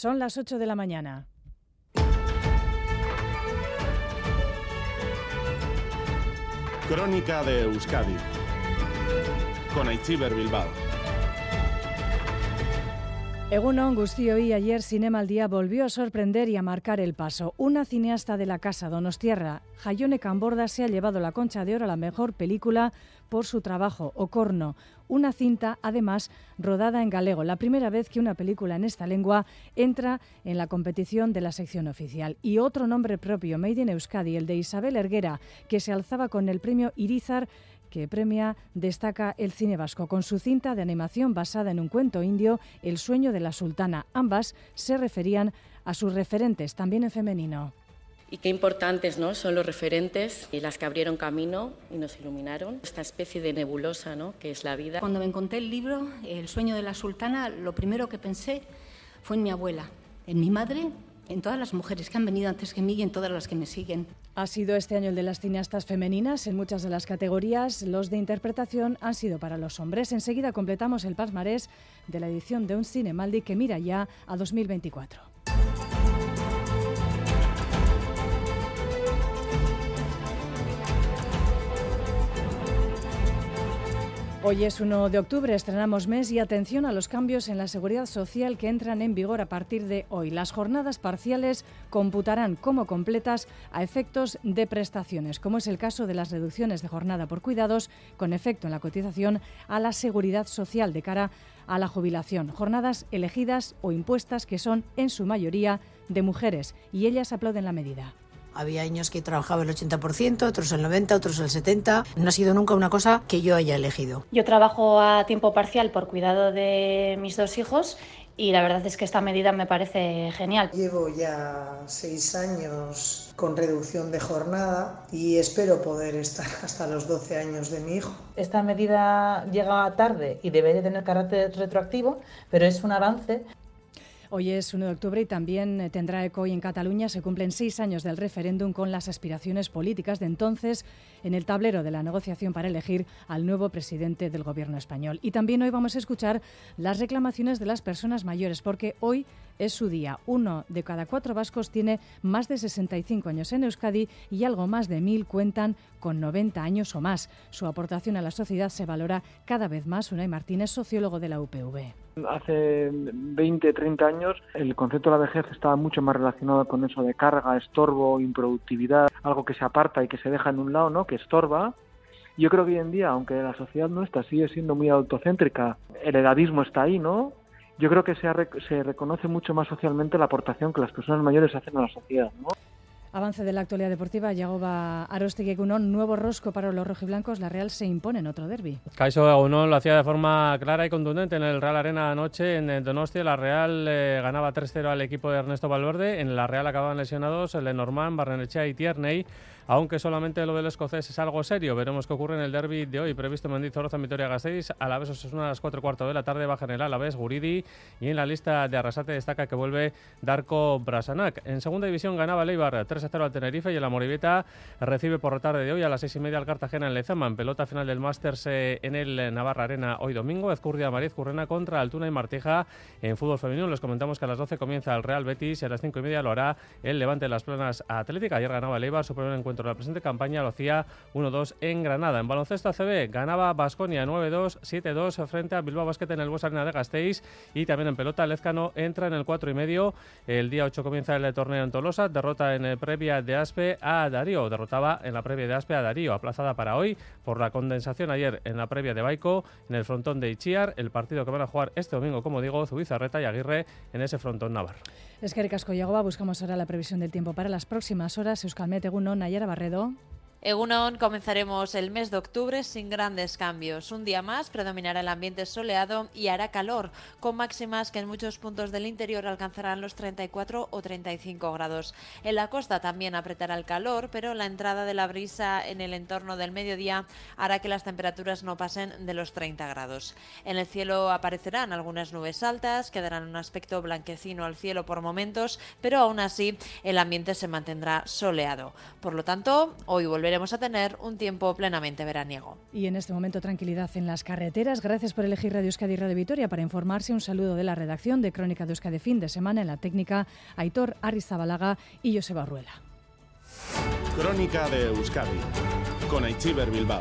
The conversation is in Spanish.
Son las 8 de la mañana. Crónica de Euskadi con Aichiber Bilbao. Egunon y ayer Cinema al Día volvió a sorprender y a marcar el paso. Una cineasta de la casa Donostierra, Jayone Camborda, se ha llevado la concha de oro a la mejor película por su trabajo, Ocorno, una cinta además rodada en galego, la primera vez que una película en esta lengua entra en la competición de la sección oficial. Y otro nombre propio, Made in Euskadi, el de Isabel Erguera, que se alzaba con el premio Irizar que premia destaca el cine vasco con su cinta de animación basada en un cuento indio, El sueño de la sultana. Ambas se referían a sus referentes, también en femenino. Y qué importantes ¿no? son los referentes y las que abrieron camino y nos iluminaron. Esta especie de nebulosa ¿no? que es la vida. Cuando me encontré el libro, El sueño de la sultana, lo primero que pensé fue en mi abuela, en mi madre en todas las mujeres que han venido antes que mí y en todas las que me siguen. Ha sido este año el de las cineastas femeninas en muchas de las categorías. Los de interpretación han sido para los hombres. Enseguida completamos el pasmarés de la edición de Un Cine Maldi que mira ya a 2024. Hoy es 1 de octubre, estrenamos mes y atención a los cambios en la seguridad social que entran en vigor a partir de hoy. Las jornadas parciales computarán como completas a efectos de prestaciones, como es el caso de las reducciones de jornada por cuidados con efecto en la cotización a la seguridad social de cara a la jubilación. Jornadas elegidas o impuestas que son en su mayoría de mujeres y ellas aplauden la medida. Había años que trabajaba el 80%, otros el 90%, otros el 70%. No ha sido nunca una cosa que yo haya elegido. Yo trabajo a tiempo parcial por cuidado de mis dos hijos y la verdad es que esta medida me parece genial. Llevo ya seis años con reducción de jornada y espero poder estar hasta los 12 años de mi hijo. Esta medida llega tarde y debería tener carácter retroactivo, pero es un avance Hoy es 1 de octubre y también eh, tendrá eco hoy en Cataluña. Se cumplen seis años del referéndum con las aspiraciones políticas de entonces en el tablero de la negociación para elegir al nuevo presidente del Gobierno español. Y también hoy vamos a escuchar las reclamaciones de las personas mayores, porque hoy es su día. Uno de cada cuatro vascos tiene más de 65 años en Euskadi y algo más de mil cuentan con 90 años o más. Su aportación a la sociedad se valora cada vez más. Unai Martínez, sociólogo de la UPV. Hace 20, 30 años el concepto de la vejez estaba mucho más relacionado con eso de carga, estorbo, improductividad, algo que se aparta y que se deja en un lado, ¿no? que estorba. Yo creo que hoy en día, aunque la sociedad nuestra sigue siendo muy autocéntrica, el edadismo está ahí, ¿no? Yo creo que se, se reconoce mucho más socialmente la aportación que las personas mayores hacen a la sociedad, ¿no? Avance de la actualidad deportiva, Yagoba Arostegui un nuevo rosco para los rojiblancos, la Real se impone en otro derby. Caiso Agunón lo hacía de forma clara y contundente en el Real Arena anoche en Donostia, la Real eh, ganaba 3-0 al equipo de Ernesto Valverde, en la Real acababan lesionados Lenormand, Barrenechea y Tierney, aunque solamente lo del escocés es algo serio. Veremos qué ocurre en el derby de hoy, previsto en Mendizorroza, Vitoria-Gasteiz, a la vez es una a las 4 y cuarto de la tarde, baja en el Alavés, Guridi, y en la lista de Arrasate destaca que vuelve Darko Brasanac. En segunda división ganaba Leibar 3 0 al Tenerife y el Amoribeta recibe por la tarde de hoy a las 6 y media al Cartagena en Lezama, en pelota final del Masters eh, en el Navarra Arena hoy domingo, Ezcurdia Mariz Currena contra Altuna y Martija en fútbol femenino. Les comentamos que a las 12 comienza el Real Betis y a las 5 y media lo hará el Levante de las Planas Atlética. Ayer ganaba Leibar su primer encuentro de la presente campaña lo hacía 1-2 en Granada. En baloncesto ACB ganaba Basconia 9-2, 7-2 frente a Bilbao Basket en el Bues Arena de Gasteiz y también en pelota Lezcano entra en el 4 y medio. El día 8 comienza el torneo en Tolosa, derrota en el previa de Aspe a Darío, derrotaba en la previa de Aspe a Darío, aplazada para hoy por la condensación ayer en la previa de Baico en el frontón de Ichiar, el partido que van a jugar este domingo, como digo, Zubizarreta y Aguirre en ese frontón navarro. Es que buscamos ahora la previsión del tiempo para las próximas horas. Euskalmet, Eguno, Nayara Barredo. Egunon, comenzaremos el mes de octubre sin grandes cambios. Un día más predominará el ambiente soleado y hará calor, con máximas que en muchos puntos del interior alcanzarán los 34 o 35 grados. En la costa también apretará el calor, pero la entrada de la brisa en el entorno del mediodía hará que las temperaturas no pasen de los 30 grados. En el cielo aparecerán algunas nubes altas, quedarán un aspecto blanquecino al cielo por momentos, pero aún así el ambiente se mantendrá soleado. Por lo tanto, hoy volveremos volveremos a tener un tiempo plenamente veraniego. Y en este momento tranquilidad en las carreteras. Gracias por elegir Radio Euskadi y Radio Vitoria para informarse. Un saludo de la redacción de Crónica de Euskadi fin de semana en la técnica Aitor Arrizabalaga y Joseba Ruela. Crónica de Euskadi con Aichiber Bilbao.